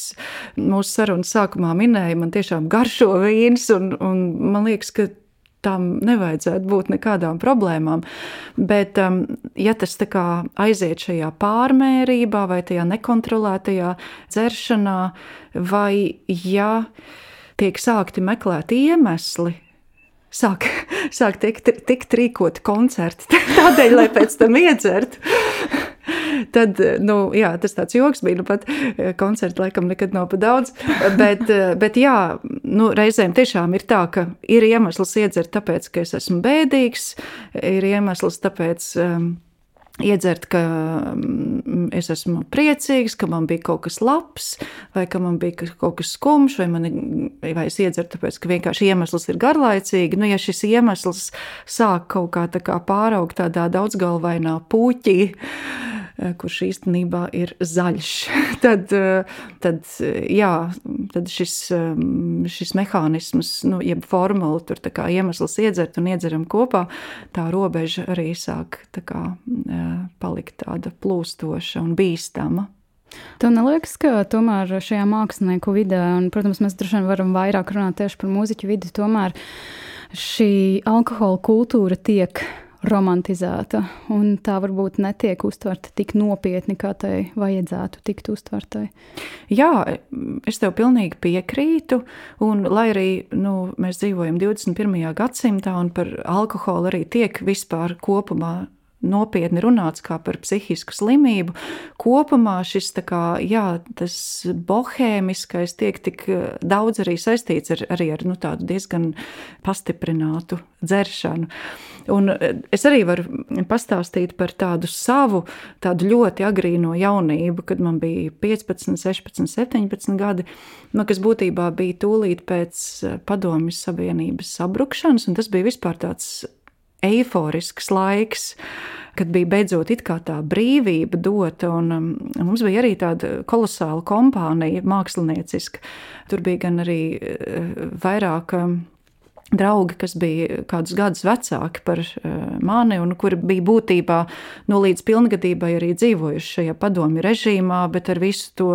mūsu sarunas sākumā minēju, minēja, man tiešām garšo vīns, un, un man liekas, ka tam nevajadzētu būt nekādām problēmām. Bet, um, ja tas aiziet šajā pārmērībā vai tajā nekontrolētajā dzeršanā, vai ja tiek sākti meklēt iemesli, sāk, (laughs) sāk tikt, tikt rīkot koncerti (laughs) tādēļ, lai pēc tam iedzertu. Tad, nu, jā, tas tāds joks bija, nu pat eh, koncerti laikam nekad nav pa daudz, bet, eh, bet jā, nu, reizēm tiešām ir tā, ka ir iemesls iedzert tāpēc, ka es esmu bēdīgs, ir iemesls tāpēc, um, Iedzert, ka mm, es esmu priecīgs, ka man bija kaut kas labs, vai ka man bija kaut kas skumjš, vai, man, vai es iedzeru, tāpēc ka vienkārši iemesls ir garlaicīgi. Nu, ja šis iemesls sāk kaut kā, tā kā pāraugt tādā daudzgalvainā puķī, Eh, kurš īstenībā ir zaļš. (laughs) tad, eh, tad, jā, tad šis, eh, šis mehānisms, nu, jeb formula, tur kā iemesls iedzert un iedzeram kopā, tā robeža arī sāk tā kā, palikt tāda plūstoša un bīstama. Tev neliekas, ka tomēr šajā mākslinieku vidē, un, protams, mēs droši vien varam vairāk runāt tieši par mūziķu vidi, tomēr šī alkohola kultūra tiek romantizēta, un tā varbūt netiek uztverta tik nopietni, kā tai vajadzētu tikt uztvertai. Jā, es tev pilnīgi piekrītu, un lai arī nu, mēs dzīvojam 21. gadsimtā, un par alkoholu arī tiek vispār kopumā nopietni runāts kā par psihisku slimību. Kopumā šis kā, jā, bohēmiskais tiek tik daudz arī saistīts ar, arī ar nu, tādu diezgan pastiprinātu dzeršanu. Un es arī varu pastāstīt par tādu savu, tādu ļoti agrīno jaunību, kad man bija 15, 16, 17 gadi, nu, kas būtībā bija tūlīt pēc padomju Savienības sabrukšanas, un tas bija vispār tāds eiforisks laiks, kad bija beidzot tā brīvība dota. Un, um, mums bija arī tāda kolosāla kompānija, mākslinieciska. Tur bija gan arī uh, vairāk. Um, draugi, kas bija kādus gadus vecāki par eh, mani, un kuri bija būtībā nu, līdz pilngadībai arī dzīvojuši šajā padomju režīmā, bet ar visu to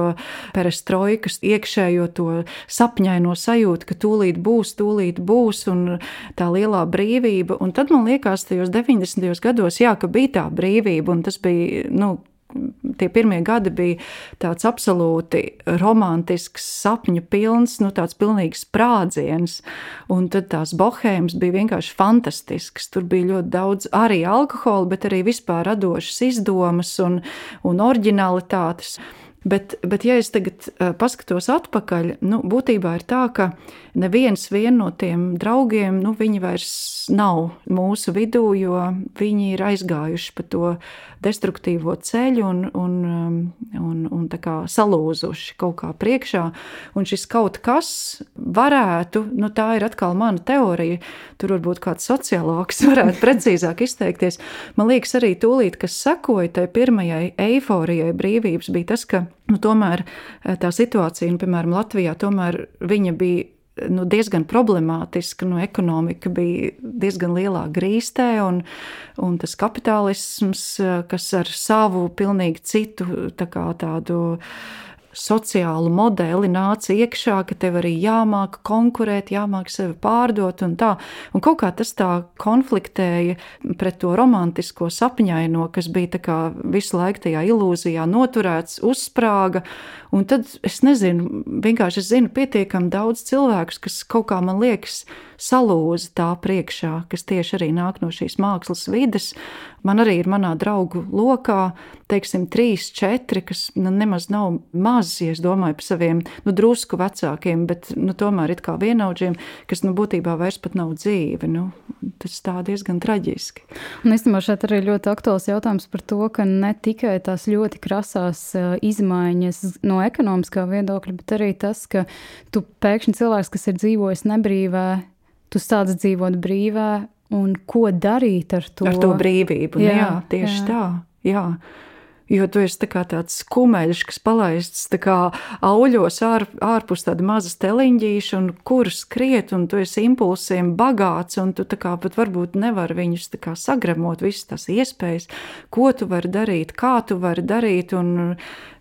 perestroikas iekšējo to sapņaino sajūtu, ka tūlīt būs, tūlīt būs, un tā lielā brīvība. Un tad man liekas, tajos 90. gados, jā, ka bija tā brīvība, un tas bija, nu, tie pirmie gadi bija tāds absolūti romantisks, sapņu pilns, nu, tāds pilnīgs sprādziens. Un tad tās bohēmas bija vienkārši fantastisks. Tur bija ļoti daudz arī alkohola, bet arī vispār radošas izdomas un, un oriģinalitātes. Bet, bet, ja es tagad paskatos atpakaļ, nu, būtībā ir tā, ka neviens no tiem draugiem, nu, viņi vairs nav mūsu vidū, jo viņi ir aizgājuši pa to destruktīvo ceļu un, un, un, un salūzuši kaut kā priekšā. Un šis kaut kas varētu, nu, tā ir atkal mana teorija, tur varbūt kāds sociālāks (laughs) varētu precīzāk izteikties. Man liekas, arī tūlīt, kas sekoja tai pirmajai eiforijai brīvības, bija tas, ka nu, tomēr tā situācija, nu, piemēram, Latvijā, tomēr viņa bija nu, diezgan problemātiska. Nu, ekonomika bija diezgan lielā grīstē, un, un tas kapitālisms, kas ar savu pilnīgi citu tā kā, tādu sociālu modeli nāca iekšā, ka tev arī jāmāk konkurēt, jāmāk sevi pārdot un tā. Un kaut kā tas tā konfliktēja pret to romantisko sapņaino, kas bija tā kā visu laiku tajā ilūzijā noturēts, uzsprāga. Un tad es nezinu, vienkārši es zinu pietiekami daudz cilvēkus, kas kaut kā man liekas, salūza tā priekšā, kas tieši arī nāk no šīs mākslas vides. Man arī ir manā draugu lokā, teiksim, trīs, četri, kas nu, nemaz nav mazi, es domāju par saviem nu, drusku vecākiem, bet nu, tomēr it kā vienaudžiem, kas nu, būtībā vairs pat nav dzīve. Nu, tas tā diezgan traģiski. Un īstenībā šeit arī ļoti aktuāls jautājums par to, ka ne tikai tās ļoti krasās izmaiņas no ekonomiskā viedokļa, bet arī tas, ka tu pēkšņi cilvēks, kas ir dzīvojis nebrīvē, tu sāc dzīvot brīvā, un ko darīt ar to? Ar to brīvību, jā, jā tieši jā. tā. Jā. Jo tu esi tā tāds kumeļš, kas palaists auļos ār, ārpus tāda maza steliņģīša, un kur skriet, un tu esi impulsiem bagāts, un tu kā, pat varbūt nevari viņus kā, sagremot, visas tās iespējas, ko tu vari darīt, kā tu vari darīt. Un,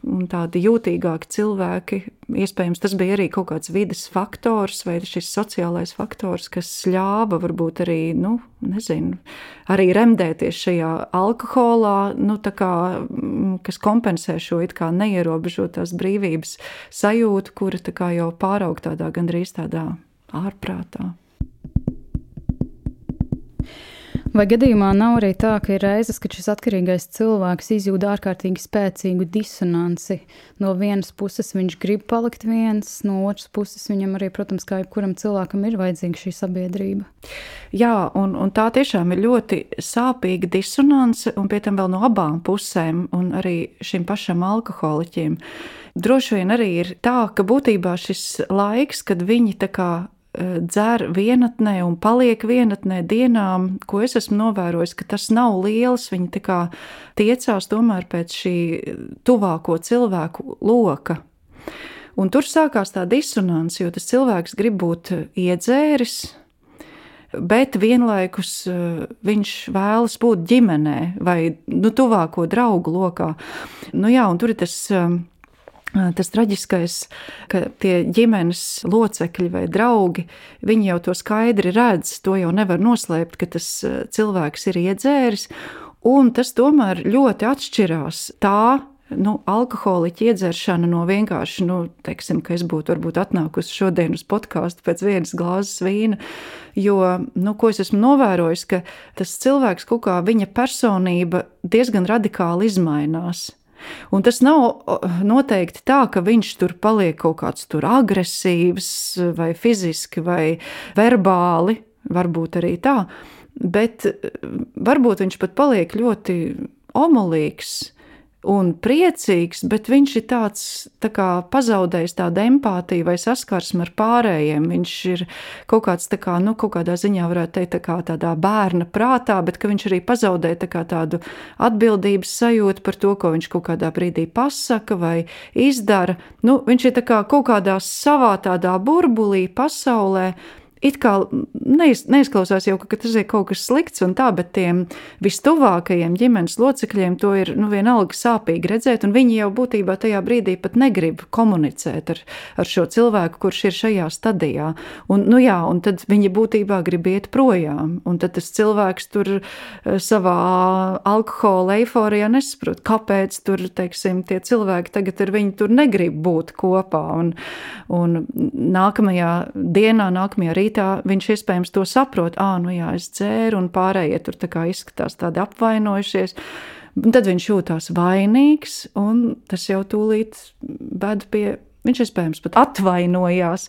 un tādi jūtīgāki cilvēki. Iespējams, tas bija arī kaut kāds vidas faktors vai šis sociālais faktors, kas ļāva varbūt arī, nu, nezinu, arī remdēties šajā alkoholā, nu, kā, mm, kas kompensē šo it kā neierobežotās brīvības sajūtu, kura tā kā jau pāraug tādā gandrīz tādā ārprātā. Vai gadījumā nav arī tā, ka ir reizes, kad šis atkarīgais cilvēks izjūt ārkārtīgi spēcīgu disonanci? No vienas puses viņš grib palikt viens, no otras puses viņam arī, protams, kā jebkuram cilvēkam, ir vajadzīga šī sabiedrība. Jā, un, un tā tiešām ir ļoti sāpīga disonance, un pie tam vēl no abām pusēm, un arī šim pašam alkoholiķim. Droši vien arī ir tā, ka būtībā šis laiks, kad viņi tā kā dzer vienatnē un paliek vienatnē dienām, ko es esmu novērojis, ka tas nav liels. Viņi tā kā tiecās tomēr pēc šī tuvāko cilvēku loka. Un tur sākās tā disonance, jo tas cilvēks grib būt iedzēris, bet vienlaikus viņš vēlas būt ģimenē vai nu, tuvāko draugu lokā. Nu, jā, tur ir tas Tas traģiskais, ka tie ģimenes locekļi vai draugi, viņi jau to skaidri redz, to jau nevar noslēpt, ka tas cilvēks ir iedzēris, un tas tomēr ļoti atšķirās tā nu, alkoholiķa iedzeršana no vienkārši, nu, teiksim, ka es būtu varbūt atnākusi šodien uz podkāstu pēc vienas glāzes vīna. Jo, nu, ko es esmu novērojis, ka tas cilvēks kaut kā viņa personība diezgan radikāli izmainās. Un tas nav noteikti tā, ka viņš tur paliek kaut kāds tur agresīvs, vai fiziski, vai verbāli, varbūt arī tā, bet varbūt viņš pat paliek ļoti omulīgs un priecīgs, bet viņš ir tāds tā kā pazaudējis tādu empātiju vai saskarsmi ar pārējiem. Viņš ir kaut kāds tā kā, nu, kaut kādā ziņā varētu teikt, tā kā tādā bērna prātā, bet ka viņš arī pazaudē tā kā tādu atbildības sajūtu par to, ko viņš kaut kādā brīdī pasaka vai izdara. Nu, viņš ir tā kā kaut kādā savā tādā burbulī pasaulē, it kā neiz, neizklausās jau, ka tas ir kaut kas slikts un tā, bet tiem vistuvākajiem ģimenes locekļiem to ir nu, vienalga sāpīgi redzēt, un viņi jau būtībā tajā brīdī pat negrib komunicēt ar, ar šo cilvēku, kurš ir šajā stadijā. Un, nu jā, un tad viņi būtībā grib iet projām, un tad tas cilvēks tur eh, savā alkohola eiforijā nesaprot, kāpēc tur, teiksim, tie cilvēki tagad ar viņu tur negrib būt kopā, un, un nākamajā dienā, nākamajā rītā rītā viņš iespējams to saprot, ah, nu jā, es dzēru, un pārējie tur tā kā izskatās tādi apvainojušies. Un tad viņš jūtas vainīgs, un tas jau tūlīt ved pie. Viņš iespējams pat atvainojās,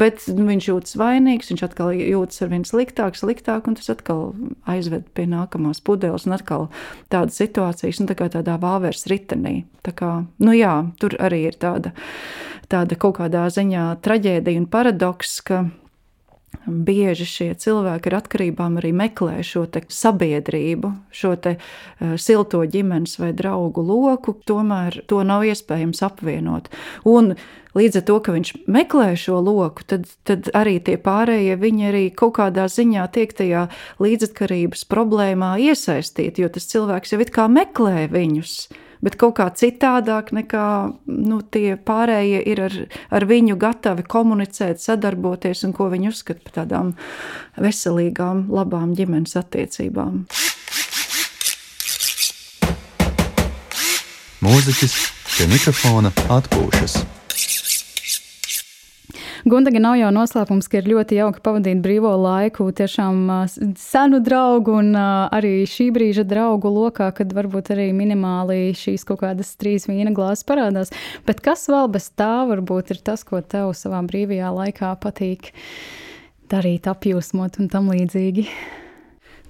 bet viņš jūtas vainīgs, viņš atkal jūtas ar vien sliktāk, sliktāk, un tas atkal aizved pie nākamās pudeles, un atkal tādas situācijas, un tā kā tādā vāveres ritenī. Tā kā, nu jā, tur arī ir tāda, tāda kaut kādā ziņā traģēdija un paradoks, ka Bieži šie cilvēki ar atkarībām arī meklē šo sabiedrību, šo te, uh, silto ģimenes vai draugu loku, tomēr to nav iespējams apvienot. Un līdz ar to, ka viņš meklē šo loku, tad, tad arī tie pārējie viņi arī kaut kādā ziņā tiek tajā līdzatkarības problēmā iesaistīti, jo tas cilvēks jau it kā meklē viņus bet kaut kā citādāk nekā nu, tie pārējie ir ar, ar viņu gatavi komunicēt, sadarboties un ko viņi uzskata par tādām veselīgām, labām ģimenes attiecībām. Mūziķis pie mikrofona atpūšas. Gundaga nav jau noslēpums, ka ir ļoti jauki pavadīt brīvo laiku tiešām senu draugu un arī šī brīža draugu lokā, kad varbūt arī minimāli šīs kaut kādas trīs vīna glāzes parādās. Bet kas vēl bez tā varbūt ir tas, ko tev savā brīvajā laikā patīk darīt, apjūsmot un tam līdzīgi?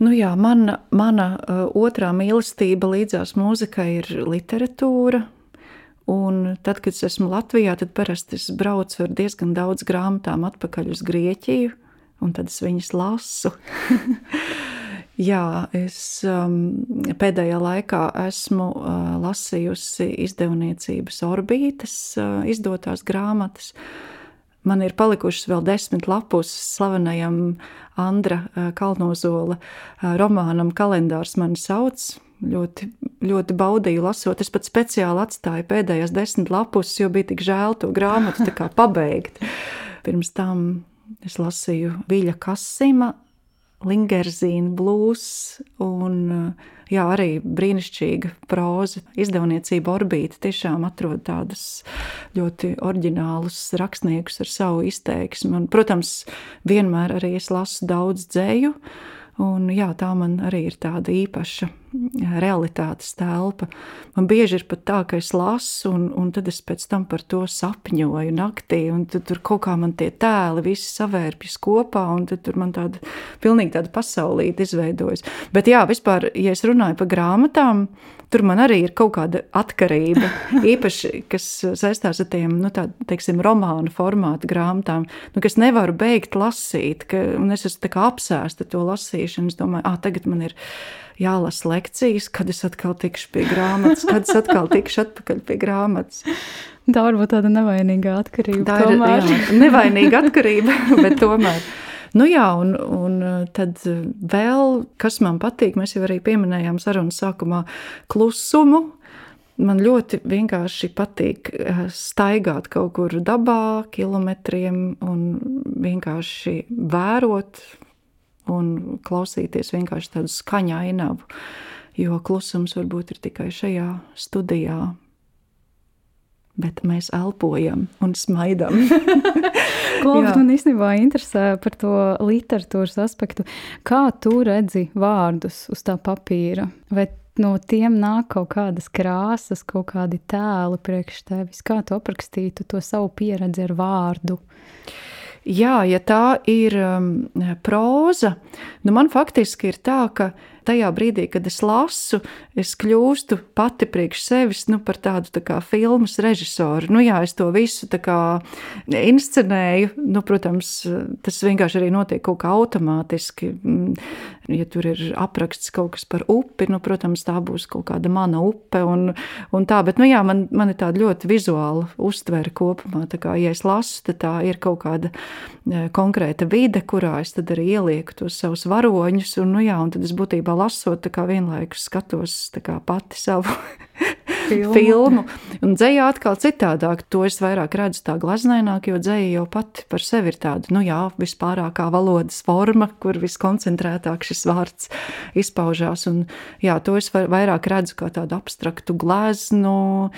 Nu jā, mana, mana uh, otrā mīlestība līdzās mūzikai ir literatūra, Un tad, kad es esmu Latvijā, tad parasti es braucu ar diezgan daudz grāmatām atpakaļ uz Grieķiju, un tad es viņas lasu. (laughs) Jā, es um, pēdējā laikā esmu uh, lasījusi izdevniecības orbītas, uh, izdotās grāmatas. Man ir palikušas vēl desmit lapus slavenajam Andra uh, Kalnozola uh, romānam Kalendārs mani sauc ļoti, ļoti baudīju lasot. Es pat speciāli atstāju pēdējās desmit lapus, jo bija tik žēl to grāmatu pabeigt. Pirms tam es lasīju Viļa Kasima, Lingerzīna blūz un jā, arī brīnišķīga próza. Izdevniecība Orbīta tiešām atrod tādus ļoti oriģinālus rakstniekus ar savu izteiksmi. Un, protams, vienmēr arī es lasu daudz dzēju, un jā, tā man arī ir tāda īpaša realitātes telpa. Man bieži ir pat tā, ka es lasu, un, un tad es pēc tam par to sapņoju naktī, un tur kaut kā man tie tēli visi savērpjas kopā, un tur man tāda pilnīgi tāda pasaulīte izveidojas. Bet jā, vispār, ja es runāju par grāmatām, tur man arī ir kaut kāda atkarība, (laughs) īpaši, kas saistās ar tiem, nu, tā, teiksim, romānu formātu grāmatām, nu, kas nevaru beigt lasīt, ka, un es esmu apsēsta to lasīšanu, es domāju, ah, tagad man ir jālasa lekcijas, kad es atkal tikšu pie grāmatas, kad es atkal tikšu atpakaļ pie grāmatas. Tā var būt tāda nevainīga atkarība. Tā ir jā, nevainīga atkarība, (laughs) bet tomēr. Nu jā, un, un tad vēl, kas man patīk, mēs jau arī pieminējām sarunas sākumā, klusumu. Man ļoti vienkārši patīk eh, staigāt kaut kur dabā, kilometriem un vienkārši vērot un klausīties vienkārši tādu skaņu ainavu. Jo klusums varbūt ir tikai šajā studijā, bet mēs elpojam un smaidām. Klausa, (laughs) man īstenībā interesē par to literatūras aspektu. Kā tu redzi vārdus uz tā papīra? Vai no tiem nāk kaut kādas krāsas, kaut kādi tēli priekš tevis? Kā tu aprakstītu to savu pieredzi ar vārdu? Jā, ja tā ir um, próza, nu man faktiski ir tā, ka tajā brīdī, kad es lasu, es kļūstu pati priekš sevis nu, par tādu tā kā filmas režisoru. Nu, jā, es to visu inscenēju. Nu, protams, tas vienkārši arī notiek kaut kā automātiski. Ja tur ir apraksts kaut kas par upi, nu, protams, tā būs kaut kāda mana upe. Un, un tā, bet nu, jā, man, man ir tāda ļoti vizuāla uztvere kopumā. Tā kā, ja es lasu, tad tā ir kaut kāda e, konkrēta vide, kurā es arī ielieku tos savus varoņus. Un, nu, jā, un tad es būtībā lasot, kā vienlaikus skatos kā pati savu (laughs) filmu. filmu. Un dzēja atkal citādāk. To es vairāk redzu tā glaznaināk, jo dzēja jau pati par sevi ir tāda, nu jā, vispārākā valodas forma, kur viskoncentrētāk šis vārds izpaužās. Un jā, to es vairāk redzu kā tādu abstraktu gleznu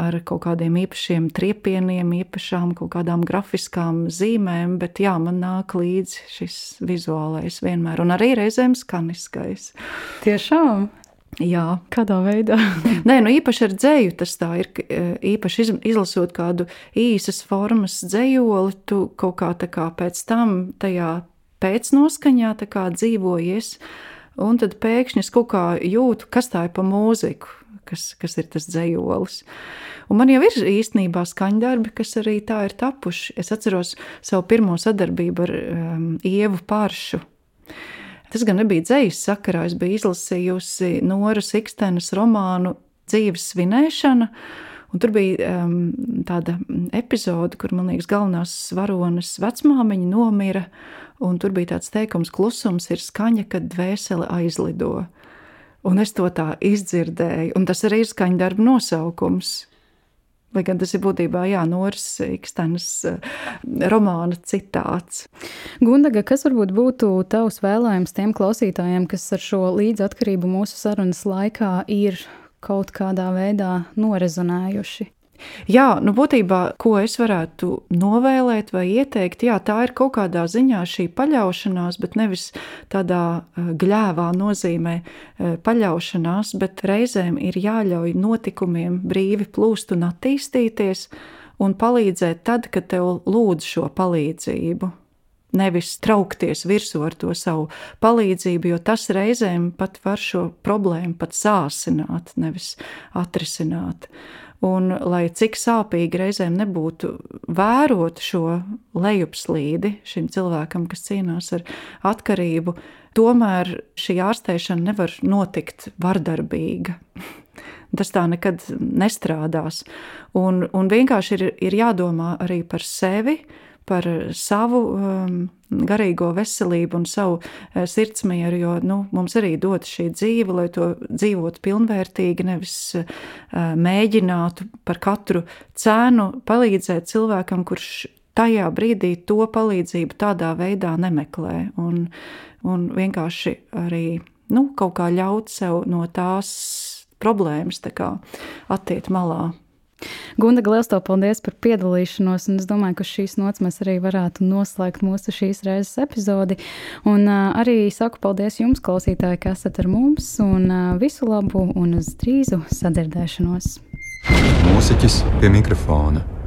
ar kaut kādiem īpašiem triepieniem, īpašām kaut kādām grafiskām zīmēm, bet jā, man nāk līdzi šis vizuālais vienmēr, un arī reizēm skaniskais. Tiešām. Jā. Kādā veidā? (laughs) Nē, nu īpaši ar dzēju tas tā ir. E, īpaši izlasot kādu īsas formas dzējoli, tu kaut kā, kā pēc tam tajā pēcnoskaņā dzīvojies, un tad pēkšņi es kaut kā jūtu, kas tā ir pa mūziku, kas, kas ir tas dzējolis. Un man jau ir īstenībā skaņdarbi, kas arī tā ir tapuši. Es atceros savu pirmo sadarbību ar um, Ievu Pāršu Tas gan nebija dzīslis sakarā, es biju izlasījusi Noras Ikstenes romānu Dzīves svinēšana. Un tur bija um, tāda epizode, kur man liekas, galvenās varonas vecmāmiņa nomira. Tur bija tāds teikums, klusums ir skaņa, kad dvēsele aizlido. Un es to tā izdzirdēju, un tas arī ir skaņdarba nosaukums. Lai gan tas ir būtībā jā, Noras Ikstenes eh, romāna citāts. Gundaga, kas varbūt būtu tavs vēlējums tiem klausītājiem, kas ar šo līdzatkarību mūsu sarunas laikā ir kaut kādā veidā norezonējuši? Jā, nu būtībā, ko es varētu novēlēt vai ieteikt, jā, tā ir kaut kādā ziņā šī paļaušanās, bet nevis tādā eh, gļēvā nozīmē eh, paļaušanās, bet reizēm ir jāļauj notikumiem brīvi plūst un attīstīties un palīdzēt tad, kad tev lūdz šo palīdzību. Nevis traukties virsū ar to savu palīdzību, jo tas reizēm pat var šo problēmu pat sāsināt, nevis atrisināt. Un, lai cik sāpīgi reizēm nebūtu vērot šo lejupslīdi šim cilvēkam, kas cīnās ar atkarību, tomēr šī ārstēšana nevar notikt vardarbīga. (laughs) Tas tā nekad nestrādās. Un, un vienkārši ir, ir jādomā arī par sevi, par savu um, garīgo veselību un savu uh, sirdsmieru, jo nu, mums arī dod šī dzīve, lai to dzīvotu pilnvērtīgi, nevis uh, mēģinātu par katru cenu palīdzēt cilvēkam, kurš tajā brīdī to palīdzību tādā veidā nemeklē. Un, un vienkārši arī nu, kaut kā ļaut sev no tās problēmas kā, attiekt malā. Gunda, liels paldies par piedalīšanos, es domāju, ka šīs nots mēs arī varētu noslēgt mūsu šīs reizes epizodi. Un uh, arī saku paldies jums, klausītāji, kas esat ar mums, un uh, visu labu un uz drīzu sadzirdēšanos. Mūziķis pie mikrofona.